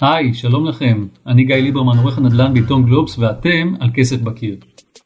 היי, שלום לכם. אני גיא ליברמן, עורך הנדל"ן בעיתון גלובס, ואתם על כסף בקיר.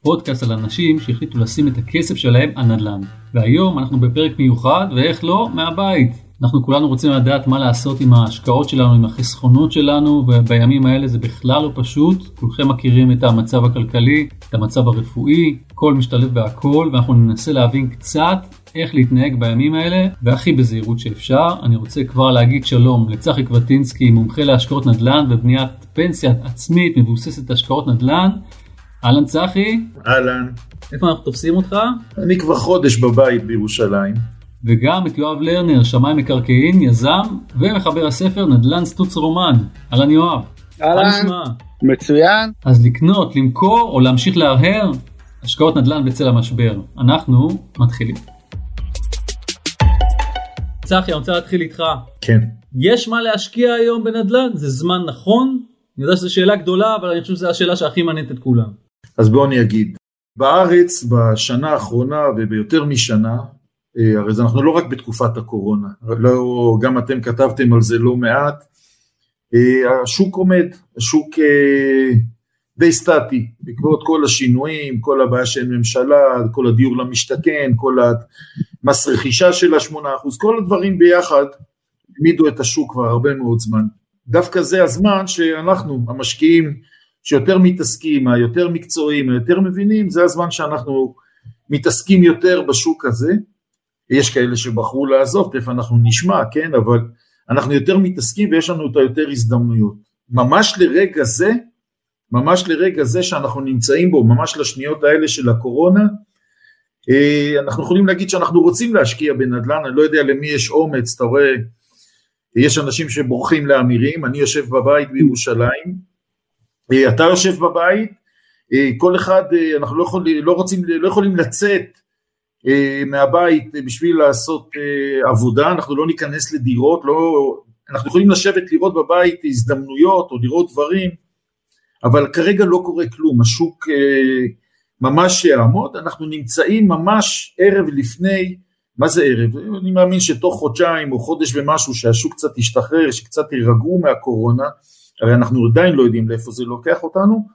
פודקאסט על אנשים שהחליטו לשים את הכסף שלהם על נדל"ן. והיום אנחנו בפרק מיוחד, ואיך לא, מהבית. אנחנו כולנו רוצים לדעת מה לעשות עם ההשקעות שלנו, עם החסכונות שלנו, ובימים האלה זה בכלל לא פשוט. כולכם מכירים את המצב הכלכלי, את המצב הרפואי, הכל משתלב בהכל, ואנחנו ננסה להבין קצת איך להתנהג בימים האלה, והכי בזהירות שאפשר. אני רוצה כבר להגיד שלום לצחי קבטינסקי, מומחה להשקעות נדל"ן ובניית פנסיה עצמית מבוססת השקעות נדל"ן. אהלן צחי. אהלן. איפה אנחנו תופסים אותך? אני כבר חודש בבית בירושלים. וגם את יואב לרנר, שמאי מקרקעין, יזם ומחבר הספר נדל"ן סטוץ רומן. אהלן יואב. אהלן. מצוין. אז לקנות, למכור או להמשיך להרהר? השקעות נדל"ן בצל המשבר. אנחנו מתחילים. צחי, אני רוצה להתחיל איתך. כן. יש מה להשקיע היום בנדל"ן? זה זמן נכון? אני יודע שזו שאלה גדולה, אבל אני חושב שזו השאלה שהכי מעניינת את כולם. אז בואו אני אגיד. בארץ בשנה האחרונה וביותר משנה, אה, הרי אנחנו לא רק בתקופת הקורונה, לא, גם אתם כתבתם על זה לא מעט, אה, השוק עומד, השוק אה, די סטטי, בעקבות כל השינויים, כל הבעיה של ממשלה, כל הדיור למשתכן, כל המס רכישה של השמונה אחוז, כל הדברים ביחד העמידו את השוק כבר הרבה מאוד זמן. דווקא זה הזמן שאנחנו, המשקיעים שיותר מתעסקים, היותר מקצועיים, היותר מבינים, זה הזמן שאנחנו מתעסקים יותר בשוק הזה. יש כאלה שבחרו לעזוב, תכף אנחנו נשמע, כן, אבל אנחנו יותר מתעסקים ויש לנו את היותר הזדמנויות. ממש לרגע זה, ממש לרגע זה שאנחנו נמצאים בו, ממש לשניות האלה של הקורונה, אה, אנחנו יכולים להגיד שאנחנו רוצים להשקיע בנדל"ן, אני לא יודע למי יש אומץ, אתה רואה, יש אנשים שבורחים לאמירים, אני יושב בבית בירושלים, אה, אתה יושב בבית, אה, כל אחד, אנחנו לא, יכול, לא, רוצים, לא יכולים לצאת מהבית בשביל לעשות עבודה, אנחנו לא ניכנס לדירות, לא, אנחנו יכולים לשבת לראות בבית הזדמנויות או לראות דברים, אבל כרגע לא קורה כלום, השוק אה, ממש יעמוד, אנחנו נמצאים ממש ערב לפני, מה זה ערב? אני מאמין שתוך חודשיים או חודש ומשהו שהשוק קצת ישתחרר, שקצת יירגעו מהקורונה, הרי אנחנו עדיין לא יודעים לאיפה זה לוקח אותנו,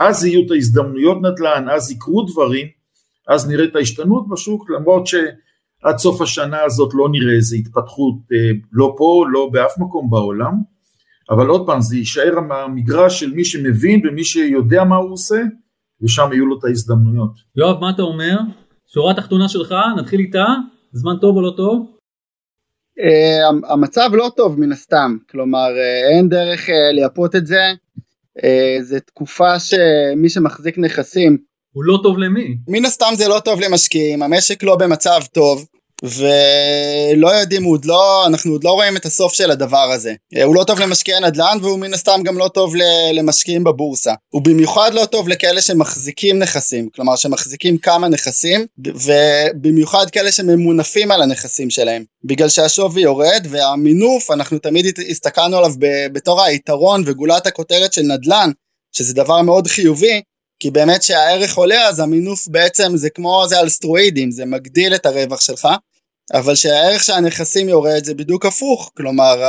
אז יהיו את ההזדמנויות נדל"ן, אז יקרו דברים, אז נראה את ההשתנות בשוק, למרות שעד סוף השנה הזאת לא נראה איזה התפתחות, אה, לא פה, לא באף מקום בעולם, אבל עוד פעם זה יישאר המגרש של מי שמבין ומי שיודע מה הוא עושה ושם יהיו לו את ההזדמנויות. יואב מה אתה אומר? שורה תחתונה שלך נתחיל איתה זמן טוב או לא טוב? Uh, המצב לא טוב מן הסתם כלומר uh, אין דרך uh, לייפות את זה uh, זה תקופה שמי שמחזיק נכסים הוא לא טוב למי? מן הסתם זה לא טוב למשקיעים המשק לא במצב טוב ולא יודעים, עוד לא, אנחנו עוד לא רואים את הסוף של הדבר הזה. אה, הוא לא טוב למשקיעי נדל"ן והוא מן הסתם גם לא טוב למשקיעים בבורסה. הוא במיוחד לא טוב לכאלה שמחזיקים נכסים, כלומר שמחזיקים כמה נכסים, ובמיוחד כאלה שממונפים על הנכסים שלהם. בגלל שהשווי יורד והמינוף, אנחנו תמיד הסתכלנו עליו בתור היתרון וגולת הכותרת של נדל"ן, שזה דבר מאוד חיובי, כי באמת שהערך עולה אז המינוף בעצם זה כמו זה על סטרואידים, זה מגדיל את הרווח שלך, אבל שהערך של הנכסים יורד זה בדיוק הפוך, כלומר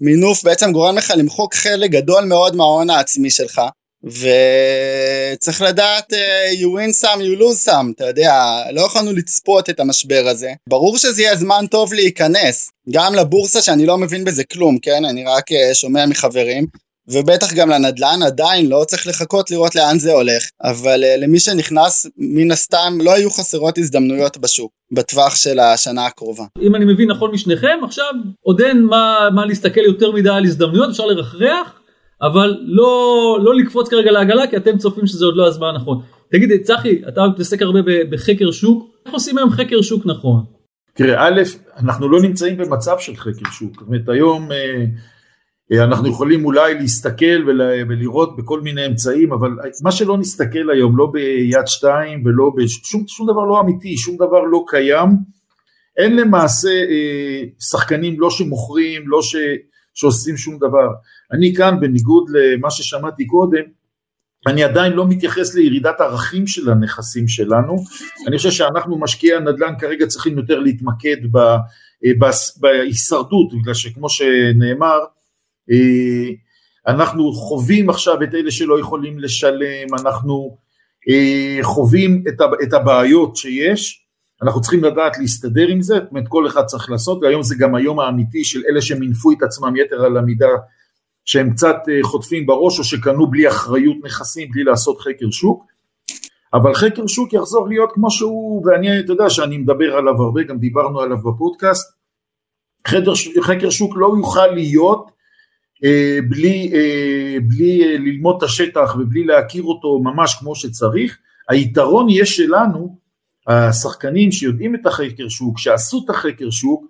המינוף בעצם גורם לך למחוק חלק גדול מאוד מההון העצמי שלך, וצריך לדעת uh, you win some you lose some, אתה יודע, לא יכולנו לצפות את המשבר הזה. ברור שזה יהיה זמן טוב להיכנס, גם לבורסה שאני לא מבין בזה כלום, כן? אני רק uh, שומע מחברים, ובטח גם לנדל"ן עדיין לא צריך לחכות לראות לאן זה הולך אבל uh, למי שנכנס מן הסתם לא היו חסרות הזדמנויות בשוק בטווח של השנה הקרובה. אם אני מבין נכון משניכם עכשיו עוד אין מה, מה להסתכל יותר מדי על הזדמנויות אפשר לרחרח אבל לא לא לקפוץ כרגע לעגלה כי אתם צופים שזה עוד לא הזמן הנכון. תגיד צחי אתה מתעסק הרבה בחקר שוק איך עושים היום חקר שוק נכון? תראה א' אנחנו לא נמצאים במצב של חקר שוק זאת אומרת היום אה, אה, אנחנו יכולים אולי להסתכל ולראות בכל מיני אמצעים, אבל מה שלא נסתכל היום, לא ביד שתיים ולא בשום שום דבר לא אמיתי, שום דבר לא קיים, אין למעשה אה, שחקנים לא שמוכרים, לא ש, שעושים שום דבר. אני כאן, בניגוד למה ששמעתי קודם, אני עדיין לא מתייחס לירידת ערכים של הנכסים שלנו, אני חושב שאנחנו משקיעי הנדל"ן כרגע צריכים יותר להתמקד אה, בהישרדות, בגלל שכמו שנאמר, אה, אנחנו חווים עכשיו את אלה שלא יכולים לשלם, אנחנו אה, חווים את, הבעיות שיש, אנחנו צריכים לדעת להסתדר עם זה, זאת אומרת כל אחד צריך לעשות, והיום זה גם היום האמיתי של אלה שמינפו את עצמם יתר על המידה, שהם קצת אה, חוטפים בראש או שקנו בלי אחריות נכסים, בלי לעשות חקר שוק, אבל חקר שוק יחזור להיות כמו שהוא, ואני, אתה יודע שאני מדבר עליו הרבה, גם דיברנו עליו בפודקאסט, חקר, חקר שוק לא יוכל להיות אה, בלי, אה, בלי אה, ללמוד את השטח ובלי להכיר אותו ממש כמו שצריך, היתרון יהיה שלנו, השחקנים שיודעים את החקר שוק, שעשו את החקר שוק,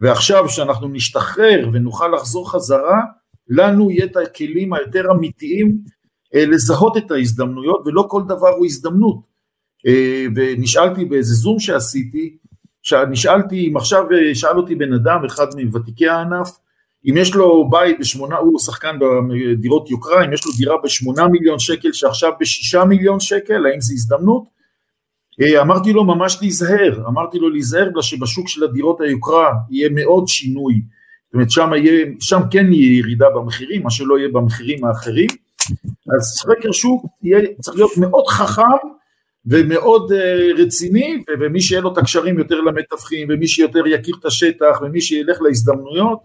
ועכשיו שאנחנו נשתחרר ונוכל לחזור חזרה, לנו יהיה את הכלים היותר אמיתיים לזהות את ההזדמנויות, ולא כל דבר הוא הזדמנות. ונשאלתי באיזה זום שעשיתי, נשאלתי, אם עכשיו שאל אותי בן אדם, אחד מוותיקי הענף, אם יש לו בית בשמונה, הוא שחקן בדירות יוקרה, אם יש לו דירה בשמונה מיליון שקל שעכשיו בשישה מיליון שקל, האם זו הזדמנות? אה, אמרתי לו ממש להיזהר, אמרתי לו להיזהר בגלל שבשוק של הדירות היוקרה יהיה מאוד שינוי, זאת אומרת שם, יהיה, שם כן יהיה ירידה במחירים, מה שלא יהיה במחירים האחרים, אז סקר שוק יהיה, צריך להיות מאוד חכם ומאוד uh, רציני, ומי שיהיה לו את הקשרים יותר למתווכים, ומי שיותר יכיר את השטח, ומי שילך להזדמנויות,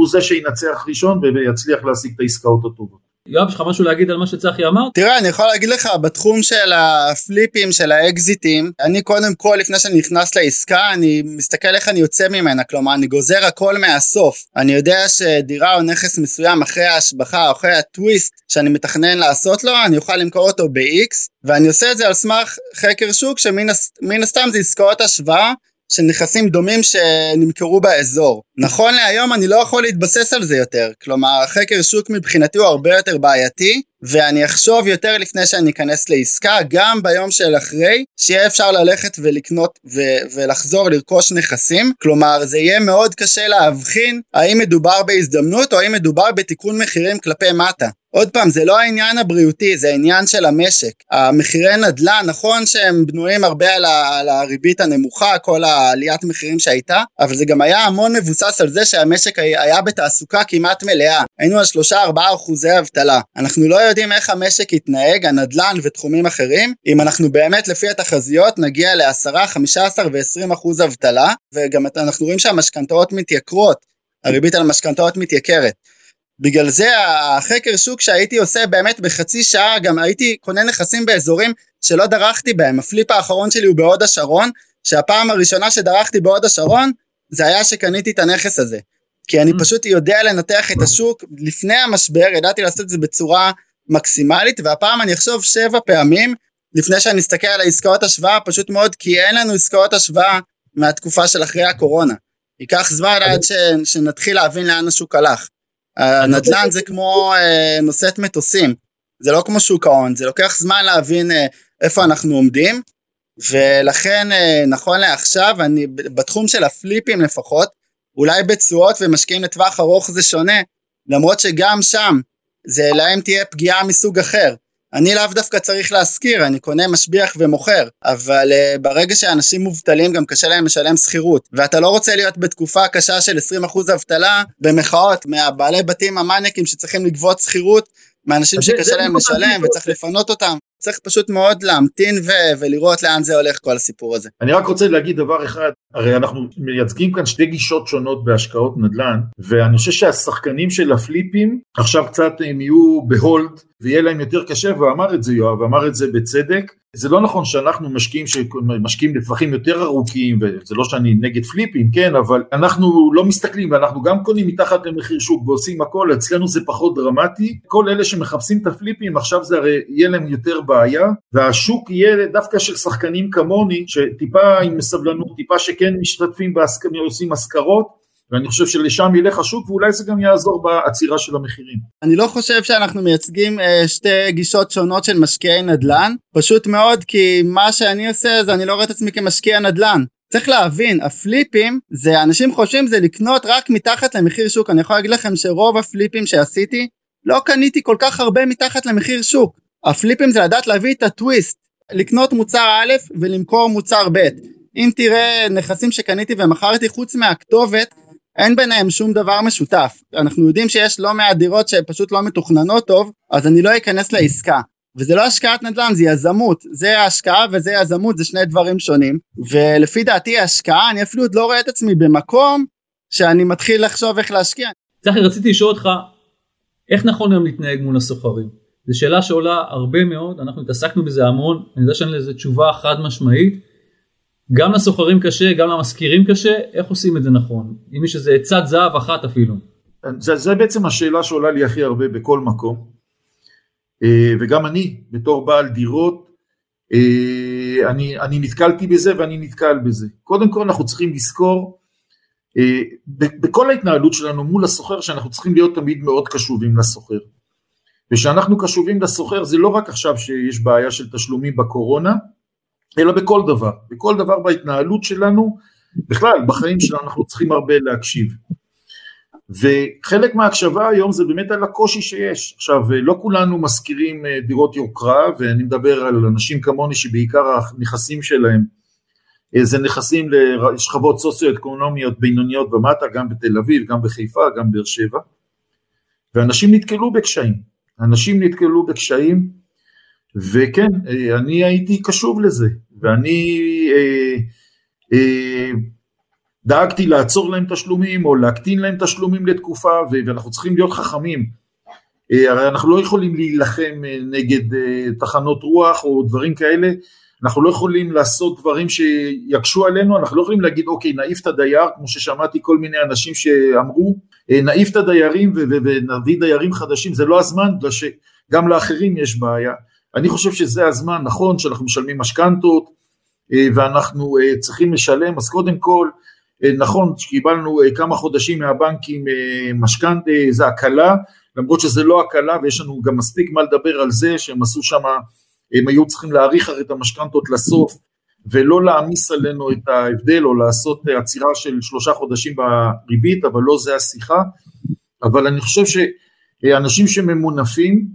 הוא זה שינצח ראשון ויצליח להשיג את העסקאות הטובות. יואב, יש לך משהו להגיד על מה שצחי אמר? תראה, אני יכול להגיד לך, בתחום של הפליפים, של האקזיטים, אני קודם כל, לפני שאני נכנס לעסקה, אני מסתכל איך אני יוצא ממנה, כלומר, אני גוזר הכל מהסוף. אני יודע שדירה או נכס מסוים אחרי ההשבחה, או אחרי הטוויסט שאני מתכנן לעשות לו, אני אוכל למכור אותו ב-X, ואני עושה את זה על סמך חקר שוק, שמן הסתם זה עסקאות השוואה. של נכסים דומים שנמכרו באזור. נכון להיום אני לא יכול להתבסס על זה יותר, כלומר חקר שוק מבחינתי הוא הרבה יותר בעייתי, ואני אחשוב יותר לפני שאני אכנס לעסקה, גם ביום של אחרי, שיהיה אפשר ללכת ולקנות ו- ולחזור לרכוש נכסים, כלומר זה יהיה מאוד קשה להבחין האם מדובר בהזדמנות או האם מדובר בתיקון מחירים כלפי מטה. עוד פעם, זה לא העניין הבריאותי, זה העניין של המשק. המחירי נדל"ן, נכון שהם בנויים הרבה על, ה- על הריבית הנמוכה, כל העליית מחירים שהייתה, אבל זה גם היה המון מבוסס על זה שהמשק היה בתעסוקה כמעט מלאה. היינו על 3-4 אחוזי אבטלה. אנחנו לא יודעים איך המשק יתנהג, הנדל"ן ותחומים אחרים, אם אנחנו באמת לפי התחזיות נגיע ל-10, 15 ו-20 אחוז אבטלה, וגם אנחנו רואים שהמשכנתאות מתייקרות, הריבית על המשכנתאות מתייקרת. בגלל זה החקר שוק שהייתי עושה באמת בחצי שעה, גם הייתי קונה נכסים באזורים שלא דרכתי בהם. הפליפ האחרון שלי הוא בהוד השרון, שהפעם הראשונה שדרכתי בהוד השרון, זה היה שקניתי את הנכס הזה. כי אני mm. פשוט יודע לנתח את השוק לפני המשבר, ידעתי לעשות את זה בצורה מקסימלית, והפעם אני אחשוב שבע פעמים לפני שאני אסתכל על העסקאות השוואה, פשוט מאוד כי אין לנו עסקאות השוואה מהתקופה של אחרי הקורונה. ייקח זמן עד ש, שנתחיל להבין לאן השוק הלך. הנדל"ן זה כמו אה, נושאת מטוסים, זה לא כמו שוק ההון, זה לוקח זמן להבין אה, איפה אנחנו עומדים, ולכן אה, נכון לעכשיו, אני בתחום של הפליפים לפחות, אולי בתשואות ומשקיעים לטווח ארוך זה שונה, למרות שגם שם זה להם תהיה פגיעה מסוג אחר. אני לאו דווקא צריך להשכיר, אני קונה משביח ומוכר, אבל uh, ברגע שאנשים מובטלים גם קשה להם לשלם שכירות, ואתה לא רוצה להיות בתקופה קשה של 20% אבטלה במחאות מהבעלי בתים המאניקים שצריכים לגבות שכירות מאנשים שקשה להם לשלם וצריך לפנות אותם. צריך פשוט מאוד להמתין ו- ולראות לאן זה הולך כל הסיפור הזה. אני רק רוצה להגיד דבר אחד, הרי אנחנו מייצגים כאן שתי גישות שונות בהשקעות נדל"ן, ואני חושב שהשחקנים של הפליפים עכשיו קצת הם יהיו בהולד ויהיה להם יותר קשה, ואמר את זה יואב, אמר את זה בצדק, זה לא נכון שאנחנו משקיעים, משקיעים לטווחים יותר ארוכים, וזה לא שאני נגד פליפים, כן, אבל אנחנו לא מסתכלים, ואנחנו גם קונים מתחת למחיר שוק ועושים הכל, אצלנו זה פחות דרמטי, כל אלה שמחפשים את הפליפים, עכשיו זה הרי יהיה להם יותר בעיה, והשוק יהיה דווקא של שחקנים כמוני, שטיפה עם סבלנות, טיפה שכן משתתפים, בהסכמים, עושים השכרות, ואני חושב שלשם ילך השוק ואולי זה גם יעזור בעצירה של המחירים. אני לא חושב שאנחנו מייצגים אה, שתי גישות שונות של משקיעי נדל"ן, פשוט מאוד כי מה שאני עושה זה אני לא רואה את עצמי כמשקיע נדל"ן. צריך להבין, הפליפים, זה אנשים חושבים זה לקנות רק מתחת למחיר שוק, אני יכול להגיד לכם שרוב הפליפים שעשיתי, לא קניתי כל כך הרבה מתחת למחיר שוק. הפליפים זה לדעת להביא את הטוויסט, לקנות מוצר א' ולמכור מוצר ב'. אם תראה נכסים שקניתי ומכרתי חוץ מהכתובת, אין ביניהם שום דבר משותף. אנחנו יודעים שיש לא מעט דירות שפשוט לא מתוכננות טוב, אז אני לא אכנס לעסקה. וזה לא השקעת נדל"ן, זה יזמות. זה השקעה וזה יזמות, זה שני דברים שונים. ולפי דעתי השקעה, אני אפילו עוד לא רואה את עצמי במקום שאני מתחיל לחשוב איך להשקיע. צחי, רציתי לשאול אותך, איך נכון היום להתנהג מול הסוחרים? זו שאלה שעולה הרבה מאוד, אנחנו התעסקנו בזה המון, אני יודע שאין לזה תשובה חד משמעית. גם לסוחרים קשה, גם למשכירים קשה, איך עושים את זה נכון? אם יש איזה עצת זהב אחת אפילו. זה, זה בעצם השאלה שעולה לי הכי הרבה בכל מקום. אה, וגם אני, בתור בעל דירות, אה, אני, אני נתקלתי בזה ואני נתקל בזה. קודם כל אנחנו צריכים לזכור אה, בכל ההתנהלות שלנו מול הסוחר שאנחנו צריכים להיות תמיד מאוד קשובים לסוחר. ושאנחנו קשובים לסוחר זה לא רק עכשיו שיש בעיה של תשלומים בקורונה, אלא בכל דבר. בכל דבר בהתנהלות שלנו, בכלל בחיים שלנו אנחנו צריכים הרבה להקשיב. וחלק מההקשבה היום זה באמת על הקושי שיש. עכשיו, לא כולנו משכירים אה, דירות יוקרה, ואני מדבר על אנשים כמוני שבעיקר הנכסים שלהם אה, זה נכסים לשכבות סוציו-אקונומיות בינוניות ומטה, גם בתל אביב, גם בחיפה, גם באר שבע, ואנשים נתקלו בקשיים. אנשים נתקלו בקשיים, וכן, אה, אני הייתי קשוב לזה, ואני אה, אה, דאגתי לעצור להם תשלומים או להקטין להם תשלומים לתקופה, ואנחנו צריכים להיות חכמים. אה, הרי אנחנו לא יכולים להילחם אה, נגד תחנות רוח או דברים כאלה, אנחנו לא יכולים לעשות דברים שיקשו עלינו, אנחנו לא יכולים להגיד אוקיי נעיף את הדייר, כמו ששמעתי כל מיני אנשים שאמרו, אה, נעיף את הדיירים ונביא דיירים חדשים, זה לא הזמן, בגלל שגם לאחרים יש בעיה. אני חושב שזה הזמן, נכון שאנחנו משלמים משכנתות אה, ואנחנו אה, צריכים לשלם, אז קודם כל, נכון שקיבלנו כמה חודשים מהבנקים משכנתה, זה הקלה, למרות שזה לא הקלה ויש לנו גם מספיק מה לדבר על זה שהם עשו שם הם היו צריכים להאריך את המשכנתות לסוף ולא להעמיס עלינו את ההבדל או לעשות עצירה של שלושה חודשים בריבית, אבל לא זה השיחה. אבל אני חושב שאנשים שממונפים,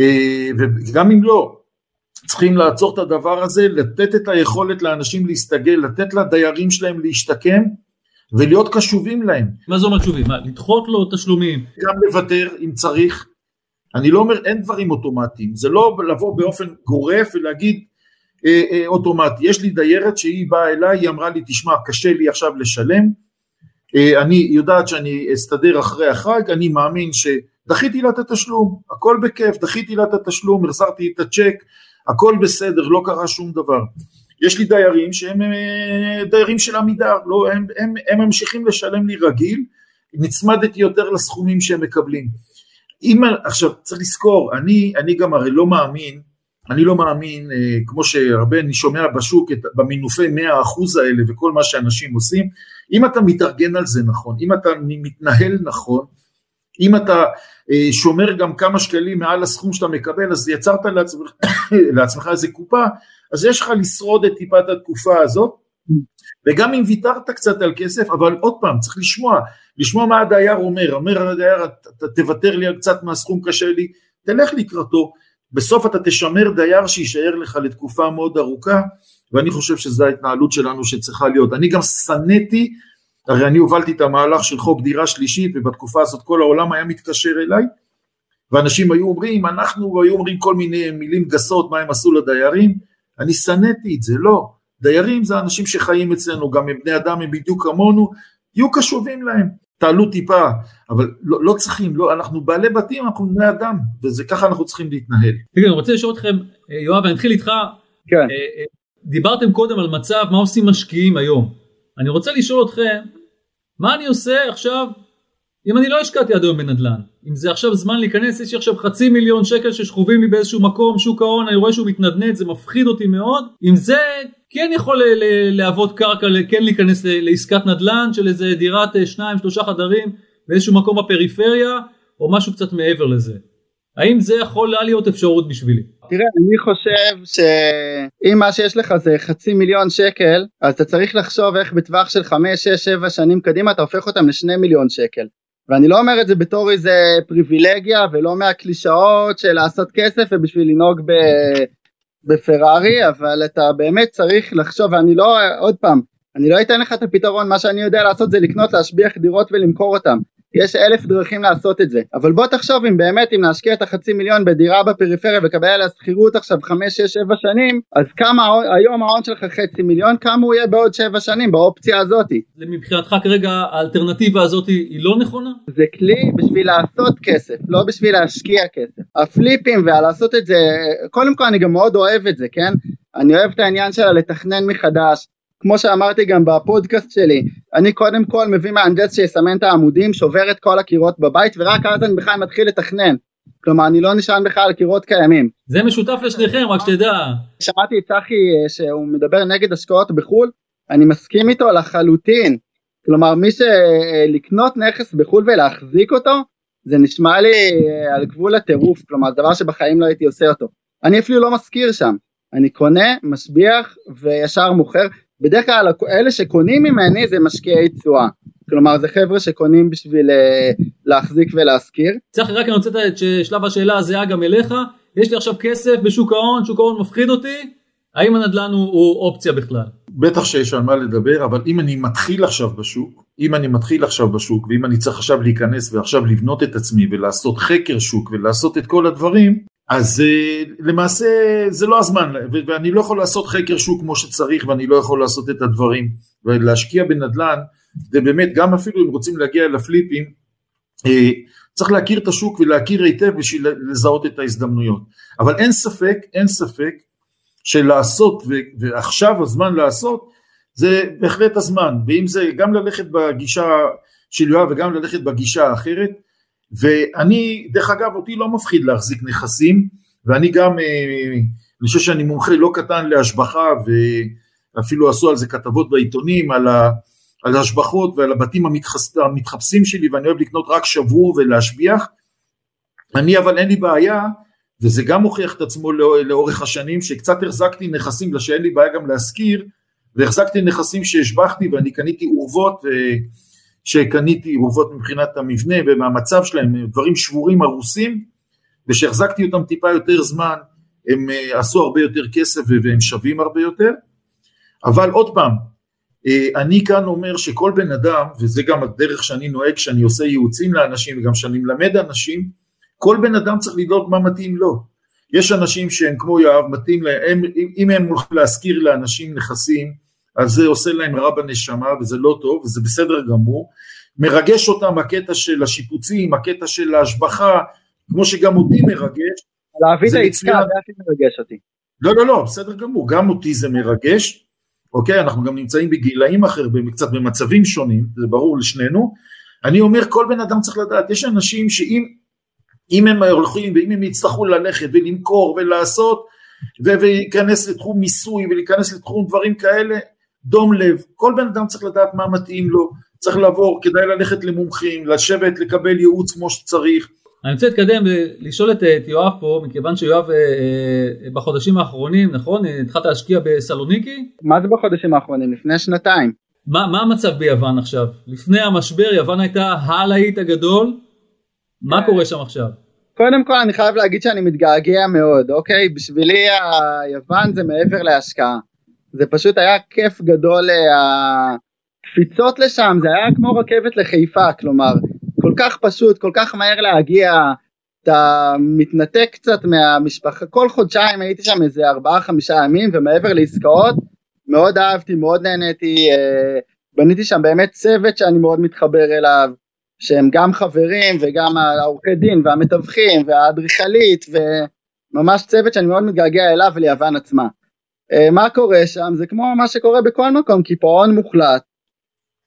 אה, וגם אם לא, צריכים לעצור את הדבר הזה, לתת את היכולת לאנשים להסתגל, לתת לדיירים שלהם להשתקם ולהיות קשובים להם. מה זה אומר קשובים? מה, לדחות לו תשלומים? גם לוותר אם צריך, אני לא אומר אין דברים אוטומטיים, זה לא לבוא באופן גורף ולהגיד אה, אה, אוטומטי, יש לי דיירת שהיא באה אליי, היא אמרה לי תשמע קשה לי עכשיו לשלם, אה, אני יודעת שאני אסתדר אחרי החג, אני מאמין שדחיתי לה את התשלום, הכל בכיף, דחיתי לה את התשלום, החזרתי את הצ'ק, הכל בסדר, לא קרה שום דבר. יש לי דיירים שהם אה, דיירים של עמידר, לא, הם, הם, הם ממשיכים לשלם לי רגיל, נצמדתי יותר לסכומים שהם מקבלים. אם, עכשיו צריך לזכור, אני, אני גם הרי לא מאמין, אני לא מאמין, אה, כמו שהרבה אני שומע בשוק, את, במינופי 100% האלה וכל מה שאנשים עושים, אם אתה מתארגן על זה נכון, אם אתה מתנהל נכון, אם אתה אה, שומר גם כמה שקלים מעל הסכום שאתה מקבל, אז יצרת לעצמך, לעצמך איזה קופה, אז יש לך לשרוד את טיפת התקופה הזאת, וגם אם ויתרת קצת על כסף, אבל עוד פעם, צריך לשמוע, לשמוע מה הדייר אומר, אומר הדייר, תוותר לי על קצת מהסכום קשה לי, תלך לקראתו, בסוף אתה תשמר דייר שיישאר לך לתקופה מאוד ארוכה, ואני חושב שזו ההתנהלות שלנו שצריכה להיות. אני גם שנאתי, הרי אני הובלתי את המהלך של חוק דירה שלישית, ובתקופה הזאת כל העולם היה מתקשר אליי, ואנשים היו אומרים, אנחנו היו אומרים כל מיני מילים גסות, מה הם עשו לדיירים, אני שנאתי את זה, לא. דיירים זה אנשים שחיים אצלנו, גם הם בני אדם, הם בדיוק כמונו, תהיו קשובים להם, תעלו טיפה, אבל לא, לא צריכים, לא, אנחנו בעלי בתים, אנחנו בני אדם, וזה ככה אנחנו צריכים להתנהל. תגיד, אני רוצה לשאול אתכם, אה, יואב, אני אתחיל איתך, כן. אה, אה, דיברתם קודם על מצב, מה עושים משקיעים היום, אני רוצה לשאול אתכם, מה אני עושה עכשיו אם אני לא השקעתי עד היום בנדל"ן, אם זה עכשיו זמן להיכנס, יש לי עכשיו חצי מיליון שקל ששכובים לי באיזשהו מקום, שוק ההון, אני רואה שהוא מתנדנד, זה מפחיד אותי מאוד, אם זה כן יכול להוות קרקע, כן להיכנס לעסקת נדל"ן של איזה דירת אה, שניים שלושה חדרים באיזשהו מקום בפריפריה, או משהו קצת מעבר לזה. האם זה יכול להיות אפשרות בשבילי? תראה, אני חושב שאם מה שיש לך זה חצי מיליון שקל, אז אתה צריך לחשוב איך בטווח של חמש, שש, שבע שנים קדימה אתה הופך אותם לשני מיליון שקל. ואני לא אומר את זה בתור איזה פריבילגיה ולא מהקלישאות של לעשות כסף ובשביל לנהוג ב, בפרארי אבל אתה באמת צריך לחשוב ואני לא עוד פעם אני לא אתן לך את הפתרון, מה שאני יודע לעשות זה לקנות, להשביח דירות ולמכור אותם. יש אלף דרכים לעשות את זה, אבל בוא תחשוב אם באמת אם להשקיע את החצי מיליון בדירה בפריפריה ולקבל עליה שכירות עכשיו חמש, שש, שבע שנים, אז כמה היום ההון שלך חצי מיליון, כמה הוא יהיה בעוד שבע שנים באופציה הזאתי. מבחינתך כרגע האלטרנטיבה הזאת היא לא נכונה? זה כלי בשביל לעשות כסף, לא בשביל להשקיע כסף. הפליפים ולעשות את זה, קודם כל אני גם מאוד אוהב את זה, כן? אני אוהב את העניין שלה לתכנן מחדש, כמו שאמרתי גם בפודקאסט שלי, אני קודם כל מביא מהנדס שיסמן את העמודים, שובר את כל הקירות בבית, ורק אז אני בכלל מתחיל לתכנן. כלומר, אני לא נשען בכלל על קירות קיימים. זה משותף לשניכם, רק שתדע. שמעתי את צחי אה, שהוא מדבר נגד השקעות בחו"ל, אני מסכים איתו לחלוטין. כלומר, מי שלקנות נכס בחו"ל ולהחזיק אותו, זה נשמע לי אה, על גבול הטירוף, כלומר, זה דבר שבחיים לא הייתי עושה אותו. אני אפילו לא מזכיר שם. אני קונה, משביח וישר מוכר. בדרך כלל אלה שקונים ממני זה משקיעי תשואה. כלומר זה חבר'ה שקונים בשביל uh, להחזיק ולהשכיר. צחי רק אני רוצה את שלב השאלה הזהה גם אליך, יש לי עכשיו כסף בשוק ההון, שוק ההון מפחיד אותי, האם הנדל"ן הוא, הוא אופציה בכלל? בטח שיש על מה לדבר, אבל אם אני מתחיל עכשיו בשוק, אם אני מתחיל עכשיו בשוק, ואם אני צריך עכשיו להיכנס ועכשיו לבנות את עצמי ולעשות חקר שוק ולעשות את כל הדברים, אז אה, למעשה זה לא הזמן, ואני לא יכול לעשות חקר שוק כמו שצריך, ואני לא יכול לעשות את הדברים, ולהשקיע בנדל"ן, זה באמת, גם אפילו אם רוצים להגיע לפליפים, אה, צריך להכיר את השוק ולהכיר היטב בשביל לזהות את ההזדמנויות. אבל אין ספק, אין ספק, שלעשות, ועכשיו הזמן לעשות, זה בהחלט הזמן, ואם זה גם ללכת בגישה של יואב וגם ללכת בגישה האחרת, ואני, דרך אגב, אותי לא מפחיד להחזיק נכסים, ואני גם, אה, אני חושב שאני מומחה לא קטן להשבחה, ואפילו עשו על זה כתבות בעיתונים, על, ההשבחות ועל הבתים המתחס, המתחפשים שלי, ואני אוהב לקנות רק שבור ולהשביח. אני אבל אין לי בעיה, וזה גם מוכיח את עצמו לא, לאורך השנים, שקצת החזקתי נכסים, בגלל שאין לי בעיה גם להשכיר, והחזקתי נכסים שהשבחתי ואני קניתי אורוות, אה, שקניתי אורוות מבחינת המבנה ומהמצב שלהם, דברים שבורים הרוסים, ושהחזקתי אותם טיפה יותר זמן, הם אה, עשו הרבה יותר כסף והם שווים הרבה יותר, אבל עוד פעם, אה, אני כאן אומר שכל בן אדם, וזה גם הדרך שאני נוהג כשאני עושה ייעוצים לאנשים וגם כשאני מלמד אנשים, כל בן אדם צריך לדאוג מה מתאים לו. יש אנשים שהם כמו יואב, מתאים להם, אם הם הולכים להשכיר לאנשים נכסים, אז זה עושה להם רע בנשמה וזה לא טוב וזה בסדר גמור. מרגש אותם הקטע של השיפוצים, הקטע של ההשבחה, כמו שגם אותי מרגש. להביא את העסקה, זה הכי מרגש אותי. לא, לא, לא, בסדר גמור, גם אותי זה מרגש, אוקיי, אנחנו גם נמצאים בגילאים אחרים, קצת במצבים שונים, זה ברור לשנינו. אני אומר, כל בן אדם צריך לדעת, יש אנשים שאם אם הם הולכים ואם הם יצטרכו ללכת ולמכור ולעשות, ולהיכנס לתחום מיסוי ולהיכנס לתחום דברים כאלה, דום לב, כל בן אדם צריך לדעת מה מתאים לו, צריך לעבור, כדאי ללכת למומחים, לשבת, לקבל ייעוץ כמו שצריך. אני רוצה להתקדם ולשאול את, את יואב פה, מכיוון שיואב אה, אה, בחודשים האחרונים, נכון? התחלת להשקיע בסלוניקי? מה זה בחודשים האחרונים? לפני שנתיים. מה, מה המצב ביוון עכשיו? לפני המשבר יוון הייתה הלהיט הגדול, מה כן. קורה שם עכשיו? קודם כל אני חייב להגיד שאני מתגעגע מאוד, אוקיי? בשבילי היוון זה מעבר להשקעה. זה פשוט היה כיף גדול, אה, הקפיצות לשם, זה היה כמו רכבת לחיפה, כלומר, כל כך פשוט, כל כך מהר להגיע, אתה מתנתק קצת מהמשפחה, כל חודשיים הייתי שם איזה ארבעה חמישה ימים, ומעבר לעסקאות, מאוד אהבתי, מאוד נהניתי, אה, בניתי שם באמת צוות שאני מאוד מתחבר אליו, שהם גם חברים וגם העורכי דין והמתווכים והאדריכלית וממש צוות שאני מאוד מתגעגע אליו וליוון עצמה. אה, מה קורה שם? זה כמו מה שקורה בכל מקום קיפאון מוחלט.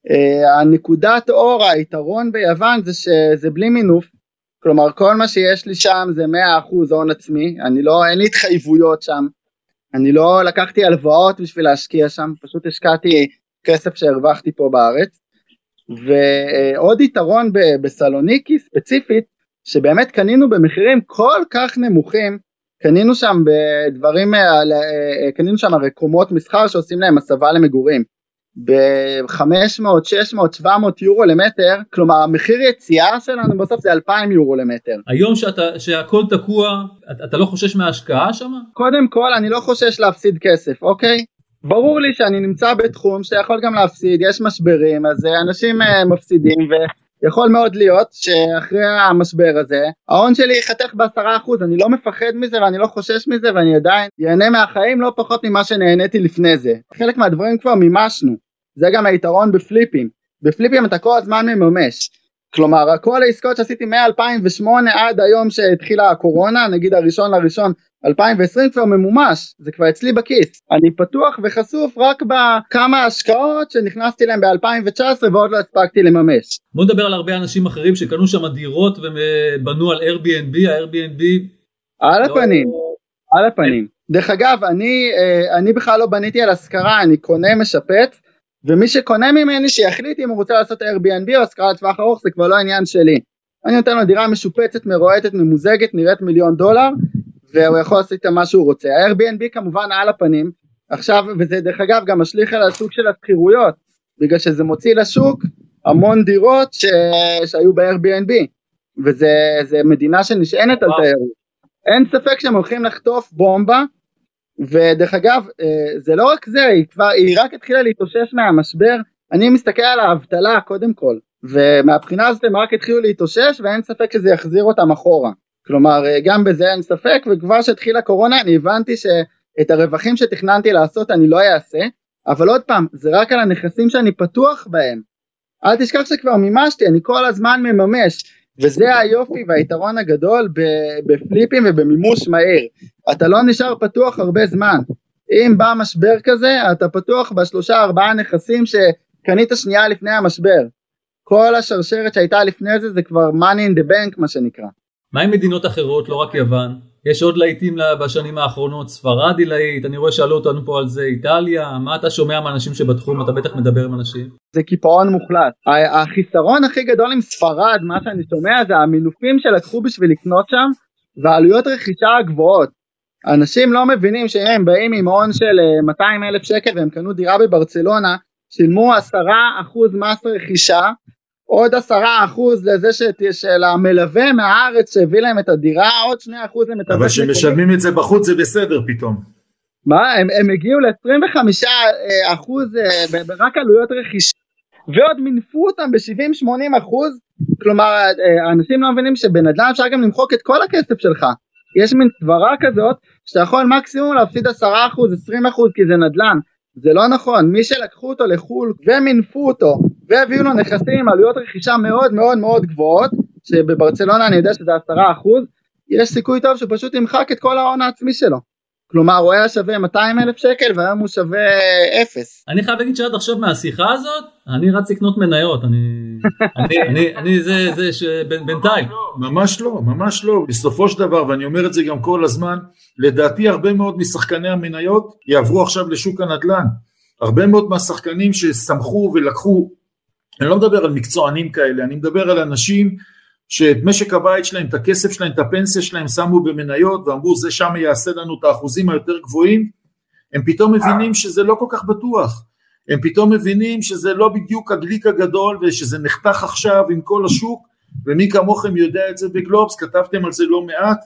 אה, הנקודת אור היתרון ביוון זה שזה בלי מינוף. כלומר כל מה שיש לי שם זה 100% הון עצמי. אני לא אין לי התחייבויות שם. אני לא לקחתי הלוואות בשביל להשקיע שם פשוט השקעתי כסף שהרווחתי פה בארץ. ועוד יתרון בסלוניקי ספציפית שבאמת קנינו במחירים כל כך נמוכים קנינו שם בדברים, אה, אה, קנינו שם הרי קומות מסחר שעושים להם הסבה למגורים ב-500, 600, 700 יורו למטר, כלומר המחיר יציאה שלנו בסוף זה 2,000 יורו למטר. היום שאתה, שהכל תקוע, אתה לא חושש מההשקעה שם? קודם כל אני לא חושש להפסיד כסף, אוקיי? ברור לי שאני נמצא בתחום שיכול גם להפסיד, יש משברים, אז אה, אנשים אה, מפסידים ויכול מאוד להיות שאחרי המשבר הזה ההון שלי ייחתך בעשרה אחוז, אני לא מפחד מזה ואני לא חושש מזה ואני עדיין ייהנה מהחיים לא פחות ממה שנהניתי לפני זה. חלק מהדברים כבר מימשנו, זה גם היתרון בפליפים, בפליפים אתה כל הזמן מממש. כלומר כל העסקאות שעשיתי מ-2008 עד היום שהתחילה הקורונה, נגיד הראשון לראשון 2020 כבר ממומש, זה כבר אצלי בכיס. אני פתוח וחשוף רק בכמה השקעות שנכנסתי להם ב-2019 ועוד לא הספקתי לממש. בוא נדבר על הרבה אנשים אחרים שקנו שם דירות ובנו על Airbnb, ה-Airbnb... על לא... הפנים, על הפנים. דרך אגב, אני, אה, אני בכלל לא בניתי על השכרה, אני קונה משפץ, ומי שקונה ממני שיחליט אם הוא רוצה לעשות Airbnb או השכרה לטווח ארוך, זה כבר לא עניין שלי. אני נותן לו דירה משופצת, מרועטת, ממוזגת, נראית מיליון דולר, והוא יכול לעשות איתה מה שהוא רוצה. ה-Airbnb כמובן על הפנים, עכשיו, וזה דרך אגב גם משליך על השוק של השכירויות, בגלל שזה מוציא לשוק המון דירות ש... שהיו ב-Airbnb, וזה מדינה שנשענת על תיירות. אין ספק שהם הולכים לחטוף בומבה, ודרך אגב, אה, זה לא רק זה, היא כבר, היא רק התחילה להתאושש מהמשבר, אני מסתכל על האבטלה קודם כל, ומהבחינה הזאת הם רק התחילו להתאושש ואין ספק שזה יחזיר אותם אחורה. כלומר אה, גם בזה אין ספק וכבר שהתחילה קורונה אני הבנתי שאת הרווחים שתכננתי לעשות אני לא אעשה אבל עוד פעם זה רק על הנכסים שאני פתוח בהם. אל תשכח שכבר מימשתי אני כל הזמן מממש וזה היופי והיתרון הגדול בפליפים ובמימוש מהיר. אתה לא נשאר פתוח הרבה זמן. אם בא משבר כזה אתה פתוח בשלושה ארבעה נכסים שקנית שנייה לפני המשבר. כל השרשרת שהייתה לפני זה זה כבר money in the bank מה שנקרא. מה עם מדינות אחרות, לא רק יוון? יש עוד להיטים בשנים האחרונות, ספרד היא להיט, אני רואה שאלו אותנו פה על זה, איטליה, מה אתה שומע מאנשים שבתחום, אתה בטח מדבר עם אנשים? זה קיפאון מוחלט. החיסרון הכי גדול עם ספרד, מה שאני שומע זה המינופים שלקחו בשביל לקנות שם, ועלויות רכישה הגבוהות. אנשים לא מבינים שאם הם באים עם הון של 200 אה, אלף שקל והם קנו דירה בברצלונה, שילמו 10% מס רכישה, עוד עשרה אחוז לזה של המלווה מהארץ שהביא להם את הדירה, עוד שני אחוז הם אבל כשמשלמים את זה בחוץ זה בסדר פתאום. מה? הם, הם הגיעו ל-25 אה, אחוז אה, רק עלויות רכישה. ועוד מינפו אותם ב-70-80 אחוז. כלומר אה, אנשים לא מבינים שבנדל"ן אפשר גם למחוק את כל הכסף שלך. יש מין סברה כזאת שאתה יכול מקסימום להפסיד 10 אחוז 20 אחוז כי זה נדל"ן זה לא נכון. מי שלקחו אותו לחו"ל ומינפו אותו והביאו לו נכסים עם עלויות רכישה מאוד מאוד מאוד גבוהות שבברצלונה אני יודע שזה עשרה אחוז יש סיכוי טוב שהוא פשוט ימחק את כל ההון העצמי שלו כלומר הוא היה שווה 200 אלף שקל והיום הוא שווה אפס. אני חייב להגיד שעד עכשיו מהשיחה הזאת אני רץ לקנות מניות אני אני אני אני זה זה שבינתיים. ממש לא ממש לא בסופו של דבר ואני אומר את זה גם כל הזמן לדעתי הרבה מאוד משחקני המניות יעברו עכשיו לשוק הנדל"ן הרבה מאוד מהשחקנים שסמכו ולקחו אני לא מדבר על מקצוענים כאלה, אני מדבר על אנשים שאת משק הבית שלהם, את הכסף שלהם, את הפנסיה שלהם שמו במניות ואמרו זה שם יעשה לנו את האחוזים היותר גבוהים, הם פתאום מבינים שזה לא כל כך בטוח, הם פתאום מבינים שזה לא בדיוק הגליק הגדול ושזה נחתך עכשיו עם כל השוק ומי כמוכם יודע את זה בגלובס, כתבתם על זה לא מעט,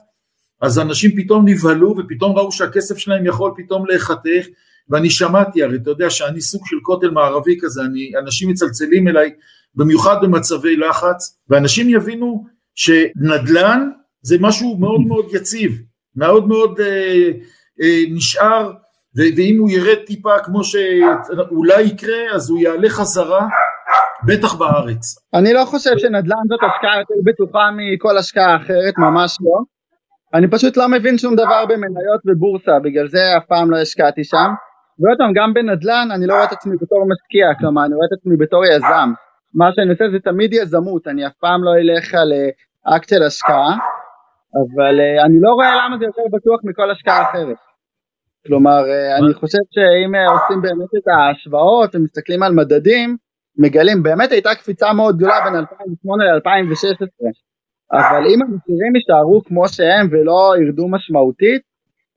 אז אנשים פתאום נבהלו ופתאום ראו שהכסף שלהם יכול פתאום להיחתך ואני שמעתי, הרי אתה יודע שאני סוג של כותל מערבי כזה, אני, אנשים מצלצלים אליי, במיוחד במצבי לחץ, ואנשים יבינו שנדל"ן זה משהו מאוד מאוד יציב, מאוד מאוד אה, אה, נשאר, ואם הוא ירד טיפה כמו שאולי יקרה, אז הוא יעלה חזרה, בטח בארץ. אני לא חושב שנדל"ן זאת השקעה יותר בטוחה מכל השקעה אחרת, ממש לא. אני פשוט לא מבין שום דבר במניות ובורסה, בגלל זה אף פעם לא השקעתי שם. ועוד פעם, גם בנדל"ן אני לא רואה את עצמי בתור משקיע, כלומר אני רואה את עצמי בתור יזם. מה שאני עושה זה תמיד יזמות, אני אף פעם לא אלך על אה, אקט של השקעה, אבל אה, אני לא רואה למה זה יותר בטוח מכל השקעה אחרת. כלומר, אה, אני חושב שאם עושים באמת את ההשוואות ומסתכלים על מדדים, מגלים, באמת הייתה קפיצה מאוד גדולה בין 2008 ל-2016, אבל אם המחירים יישארו כמו שהם ולא ירדו משמעותית,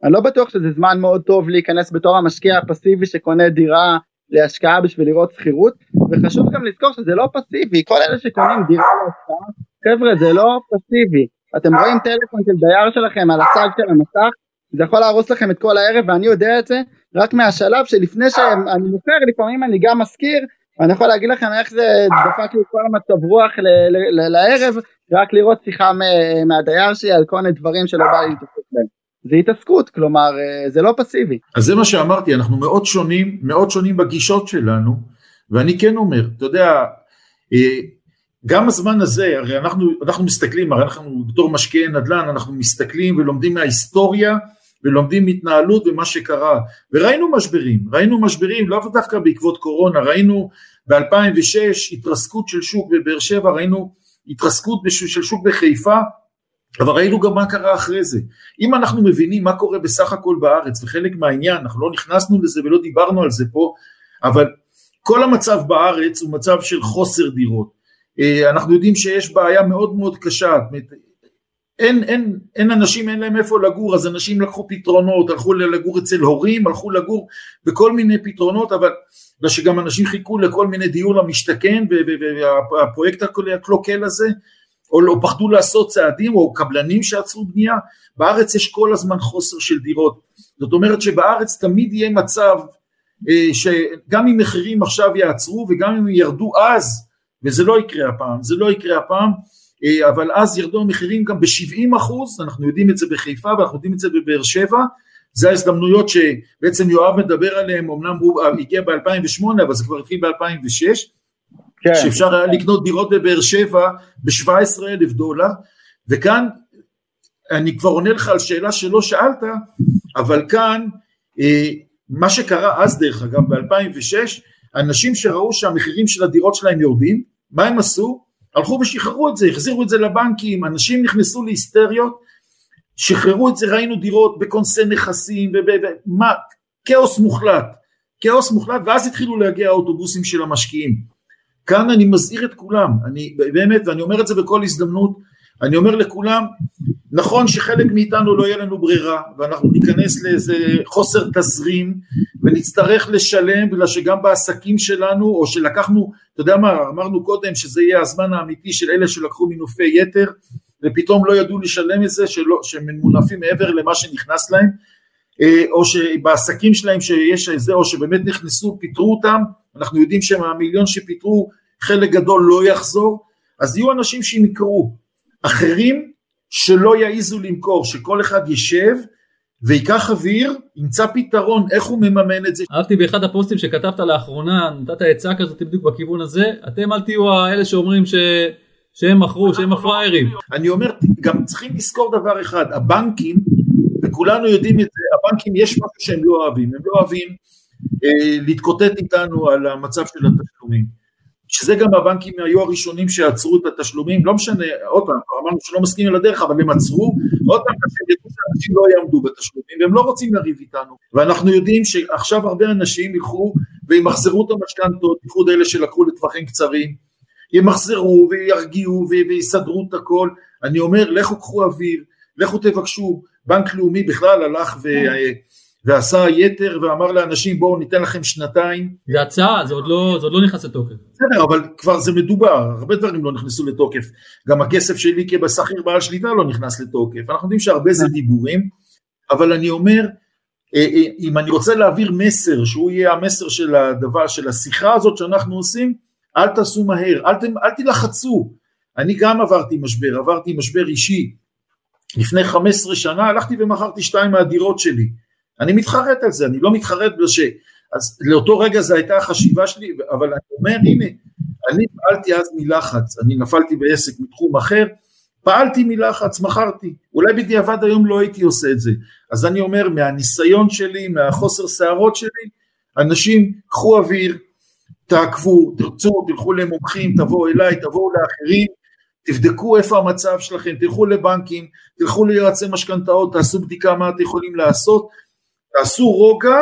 אני לא בטוח שזה זמן מאוד טוב להיכנס בתור המשקיע הפסיבי שקונה דירה להשקעה בשביל לראות שכירות וחשוב גם לזכור שזה לא פסיבי כל אלה שקונים דירה להשקעה חבר'ה זה לא פסיבי אתם רואים טלפון של דייר שלכם על הצד של המסך זה יכול להרוס לכם את כל הערב ואני יודע את זה רק מהשלב שלפני שאני מוכר לפעמים אני גם מזכיר אני יכול להגיד לכם איך זה דפק לי כל המצב רוח לערב רק לראות שיחה מהדייר שלי על כל מיני דברים שלא בא לי להתעסק בהם. זה התעסקות כלומר אה, זה לא פסיבי. אז זה מה שאמרתי אנחנו מאוד שונים מאוד שונים בגישות שלנו ואני כן אומר אתה יודע אה, גם הזמן הזה הרי אנחנו אנחנו מסתכלים הרי אנחנו בתור משקיעי נדל"ן אנחנו מסתכלים ולומדים מההיסטוריה ולומדים התנהלות ומה שקרה וראינו משברים ראינו משברים לאו דווקא בעקבות קורונה ראינו ב-2006 התרסקות של שוק בבאר שבע ראינו התרסקות של שוק בחיפה אבל ראינו גם מה קרה אחרי זה. אם אנחנו מבינים מה קורה בסך הכל בארץ, וחלק מהעניין, אנחנו לא נכנסנו לזה ולא דיברנו על זה פה, אבל כל המצב בארץ הוא מצב של חוסר דירות. אה, אנחנו יודעים שיש בעיה מאוד מאוד קשה, אין, אין, אין אנשים, אין להם איפה לגור, אז אנשים לקחו פתרונות, הלכו לגור אצל הורים, הלכו לגור בכל מיני פתרונות, אבל בגלל שגם אנשים חיכו לכל מיני דיור למשתכן, והפרויקט הקלוקל הזה, או לא פחדו לעשות צעדים, או קבלנים שעצרו בנייה, בארץ יש כל הזמן חוסר של דירות, זאת אומרת שבארץ תמיד יהיה מצב אה, שגם אם מחירים עכשיו יעצרו וגם אם ירדו אז, וזה לא יקרה הפעם, זה לא יקרה הפעם, אה, אבל אז ירדו המחירים גם ב-70 אחוז, אנחנו יודעים את זה בחיפה ואנחנו יודעים את זה בבאר שבע, זה ההזדמנויות שבעצם יואב מדבר עליהן, אמנם הוא הגיע ב-2008 אבל זה כבר התחיל ב-2006, כן. שאפשר היה לקנות דירות בבאר שבע ב-17 אלף דולר, וכאן אני כבר עונה לך על שאלה שלא שאלת, אבל כאן אה, מה שקרה אז דרך אגב ב-2006, אנשים שראו שהמחירים של הדירות שלהם יורדים, מה הם עשו? הלכו ושחררו את זה, החזירו את זה לבנקים, אנשים נכנסו להיסטריות, שחררו את זה, ראינו דירות בכונסי נכסים, ומה, כאוס מוחלט, כאוס מוחלט, ואז התחילו להגיע האוטובוסים של המשקיעים. כאן אני מזהיר את כולם, אני באמת, ואני אומר את זה בכל הזדמנות, אני אומר לכולם, נכון שחלק מאיתנו לא יהיה לנו ברירה ואנחנו ניכנס לאיזה חוסר תזרים ונצטרך לשלם בגלל שגם בעסקים שלנו או שלקחנו, אתה יודע מה, אמרנו קודם שזה יהיה הזמן האמיתי של אלה שלקחו מינופי יתר ופתאום לא ידעו לשלם את זה, שלא, שהם מונפים מעבר למה שנכנס להם אה, או שבעסקים שלהם שיש איזה או שבאמת נכנסו פיטרו אותם, אנחנו יודעים שמהמיליון שפיטרו חלק גדול לא יחזור, אז יהיו אנשים שינקרו אחרים שלא יעיזו למכור, שכל אחד יישב ויקח אוויר, ימצא פתרון איך הוא מממן את זה. אהבתי באחד הפוסטים שכתבת לאחרונה, נתת עצה כזאת בדיוק בכיוון הזה, אתם אל תהיו האלה שאומרים ש... שהם מכרו, שהם הפראיירים. אני אומר, גם צריכים לזכור דבר אחד, הבנקים, וכולנו יודעים את זה, הבנקים יש משהו שהם לא אוהבים, הם לא אוהבים להתקוטט איתנו על המצב של התשלומים. שזה גם הבנקים היו הראשונים שעצרו את התשלומים, לא משנה, עוד פעם, אמרנו שלא מסכימים על הדרך, אבל הם עצרו, עוד פעם, שהם ידעו שאנשים לא יעמדו בתשלומים, והם לא רוצים לריב איתנו, ואנחנו יודעים שעכשיו הרבה אנשים ילכו וימחזרו את המשכנתות, בייחוד אלה שלקחו לטווחים קצרים, ימחזרו וירגיעו ויסדרו את הכל, אני אומר, לכו קחו אוויר, לכו תבקשו, בנק לאומי בכלל הלך ו... ועשה יתר ואמר לאנשים בואו ניתן לכם שנתיים. זה הצעה, זה עוד לא, זה עוד לא נכנס לתוקף. בסדר, אבל כבר זה מדובר, הרבה דברים לא נכנסו לתוקף. גם הכסף שלי כשכיר בעל שליטה לא נכנס לתוקף. אנחנו יודעים שהרבה זה דיבורים, אבל אני אומר, אה, אה, אם אני רוצה להעביר מסר, שהוא יהיה המסר של הדבר, של השיחה הזאת שאנחנו עושים, אל תעשו מהר, אל, אל תלחצו. אני גם עברתי משבר, עברתי משבר אישי. לפני 15 שנה הלכתי ומכרתי שתיים מהדירות שלי. אני מתחרט על זה, אני לא מתחרט בגלל ש... אז לאותו רגע זו הייתה החשיבה שלי, אבל אני אומר הנה, אני פעלתי אז מלחץ, אני נפלתי בעסק מתחום אחר, פעלתי מלחץ, מכרתי, אולי בדיעבד היום לא הייתי עושה את זה, אז אני אומר מהניסיון שלי, מהחוסר שערות שלי, אנשים קחו אוויר, תעקבו, תרצו, תלכו למומחים, תבואו אליי, תבואו לאחרים, תבדקו איפה המצב שלכם, תלכו לבנקים, תלכו ליועצי משכנתאות, תעשו בדיקה מה אתם יכולים לעשות, תעשו רוגע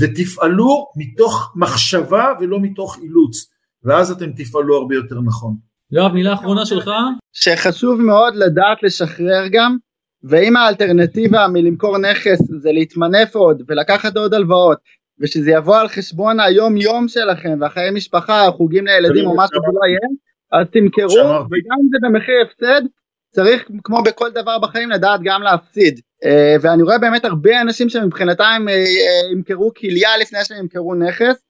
ותפעלו מתוך מחשבה ולא מתוך אילוץ, ואז אתם תפעלו הרבה יותר נכון. יואב, מילה אחרונה שלך? שחשוב מאוד לדעת לשחרר גם, ואם האלטרנטיבה מלמכור נכס זה להתמנף עוד ולקחת עוד הלוואות, ושזה יבוא על חשבון היום יום שלכם והחיי משפחה, חוגים לילדים או מה שזה לא יהיה, אז תמכרו, וגם אם זה במחיר הפסד, צריך כמו בכל דבר בחיים לדעת גם להפסיד. אה, ואני רואה באמת הרבה אנשים שמבחינתם אה, ימכרו כליה לפני שהם ימכרו נכס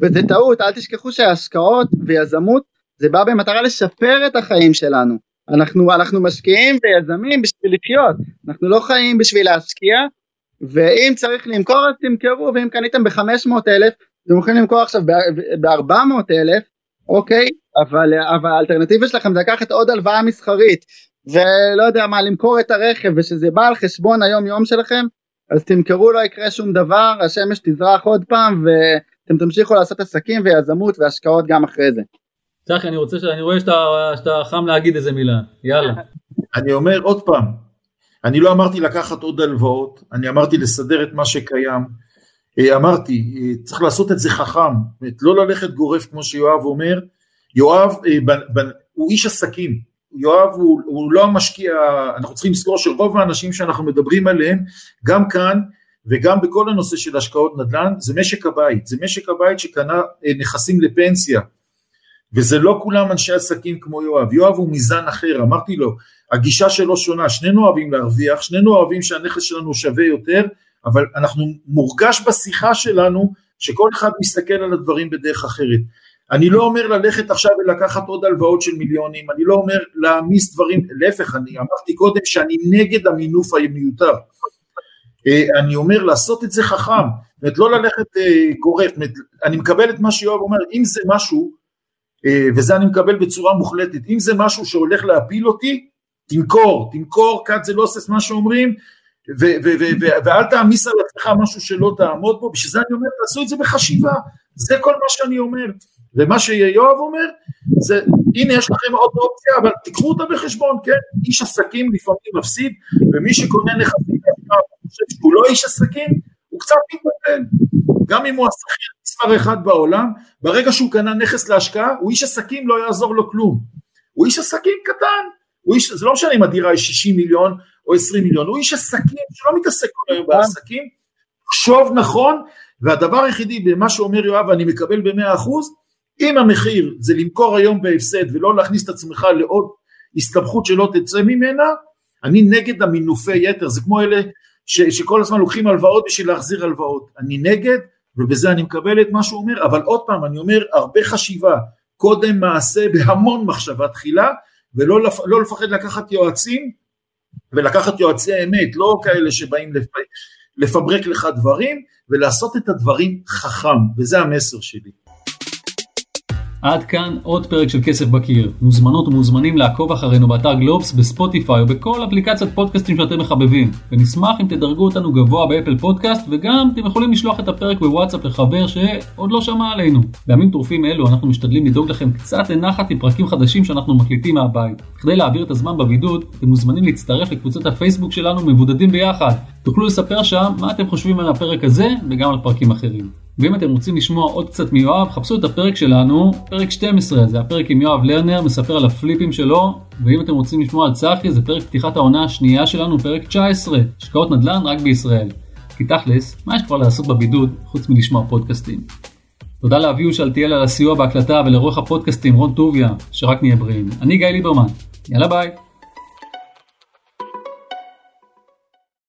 וזה טעות אל תשכחו שהשקעות ויזמות זה בא במטרה לשפר את החיים שלנו. אנחנו, אנחנו משקיעים ויזמים בשביל לחיות. אנחנו לא חיים בשביל להשקיע ואם צריך למכור אז תמכרו ואם קניתם ב-500 אלף אתם יכולים למכור עכשיו ב-400 אלף אוקיי? אבל, אבל האלטרנטיבה שלכם זה לקחת עוד הלוואה מסחרית ולא יודע מה למכור את הרכב ושזה בא על חשבון היום יום שלכם אז תמכרו לא יקרה שום דבר השמש תזרח עוד פעם ואתם תמשיכו לעשות עסקים ויזמות והשקעות גם אחרי זה. צחי אני רוצה שאני רואה שאתה, שאתה חם להגיד איזה מילה יאללה. אני אומר עוד פעם אני לא אמרתי לקחת עוד הלוואות אני אמרתי לסדר את מה שקיים אה, אמרתי אה, צריך לעשות את זה חכם לא ללכת גורף כמו שיואב אומר יואב אה, הוא איש עסקים יואב הוא, הוא לא המשקיע, אנחנו צריכים לזכור שרוב האנשים שאנחנו מדברים עליהם, גם כאן וגם בכל הנושא של השקעות נדל"ן, זה משק הבית, זה משק הבית שקנה אה, נכסים לפנסיה, וזה לא כולם אנשי עסקים כמו יואב, יואב הוא מזן אחר, אמרתי לו, הגישה שלו שונה, שנינו אוהבים להרוויח, שנינו אוהבים שהנכס שלנו שווה יותר, אבל אנחנו מורגש בשיחה שלנו שכל אחד מסתכל על הדברים בדרך אחרת. אני לא אומר ללכת עכשיו ולקחת עוד הלוואות של מיליונים, אני לא אומר להעמיס דברים, להפך, אני אמרתי קודם שאני נגד המינוף המיותר. אה, אני אומר לעשות את זה חכם, זאת אומרת לא ללכת אה, גורף, אני מקבל את מה שיואב אומר, אם זה משהו, אה, וזה אני מקבל בצורה מוחלטת, אם זה משהו שהולך להפיל אותי, תמכור, תמכור, כת זה לא עושה מה שאומרים, ואל תעמיס על עצמך משהו שלא תעמוד בו, בשביל זה אני אומר, תעשו את זה בחשיבה, זה כל מה שאני אומר. ומה שיואב אומר זה הנה יש לכם עוד אופציה אבל תיקחו אותה בחשבון כן? איש עסקים לפעמים מפסיד ומי שקונה נכסים שהוא לא איש עסקים הוא קצת מתבטל. גם אם הוא השכיר מספר אחד בעולם ברגע שהוא קנה נכס להשקעה הוא איש עסקים לא יעזור לו כלום. הוא איש עסקים קטן. הוא איש, זה לא משנה אם הדירה היא 60 מיליון או 20 מיליון הוא איש עסקים שלא מתעסק כל היום בעסקים. חשוב נכון והדבר היחידי במה שאומר יואב ואני מקבל במאה אחוז אם המחיר זה למכור היום בהפסד ולא להכניס את עצמך לעוד הסתבכות שלא תצא ממנה, אני נגד המינופי יתר, זה כמו אלה ש, שכל הזמן לוקחים הלוואות בשביל להחזיר הלוואות, אני נגד ובזה אני מקבל את מה שהוא אומר, אבל עוד פעם אני אומר הרבה חשיבה, קודם מעשה בהמון מחשבה תחילה ולא לפ, לא לפחד לקחת יועצים ולקחת יועצי אמת, לא כאלה שבאים לפ, לפברק לך דברים ולעשות את הדברים חכם וזה המסר שלי. עד כאן עוד פרק של כסף בקיר. מוזמנות ומוזמנים לעקוב אחרינו באתר גלובס, בספוטיפיי ובכל אפליקציית פודקאסטים שאתם מחבבים. ונשמח אם תדרגו אותנו גבוה באפל פודקאסט וגם אתם יכולים לשלוח את הפרק בוואטסאפ לחבר שעוד לא שמע עלינו. בימים טרופים אלו אנחנו משתדלים לדאוג לכם קצת לנחת עם פרקים חדשים שאנחנו מקליטים מהבית. כדי להעביר את הזמן בבידוד, אתם מוזמנים להצטרף לקבוצת הפייסבוק שלנו מבודדים ביחד. תוכלו לספר שם מה אתם חושבים על הפרק הזה וגם על פרקים אחרים. ואם אתם רוצים לשמוע עוד קצת מיואב, חפשו את הפרק שלנו, פרק 12, זה הפרק עם יואב לרנר, מספר על הפליפים שלו, ואם אתם רוצים לשמוע על צחי, זה פרק פתיחת העונה השנייה שלנו, פרק 19, השקעות נדל"ן רק בישראל. כי תכלס, מה יש כבר לעשות בבידוד חוץ מלשמוע פודקאסטים? תודה לאביהו שאלתיאל על הסיוע בהקלטה ולעורך הפודקאסטים רון טוביה, שרק נהיה בריאים. אני גיא ליברמן, יאללה ביי.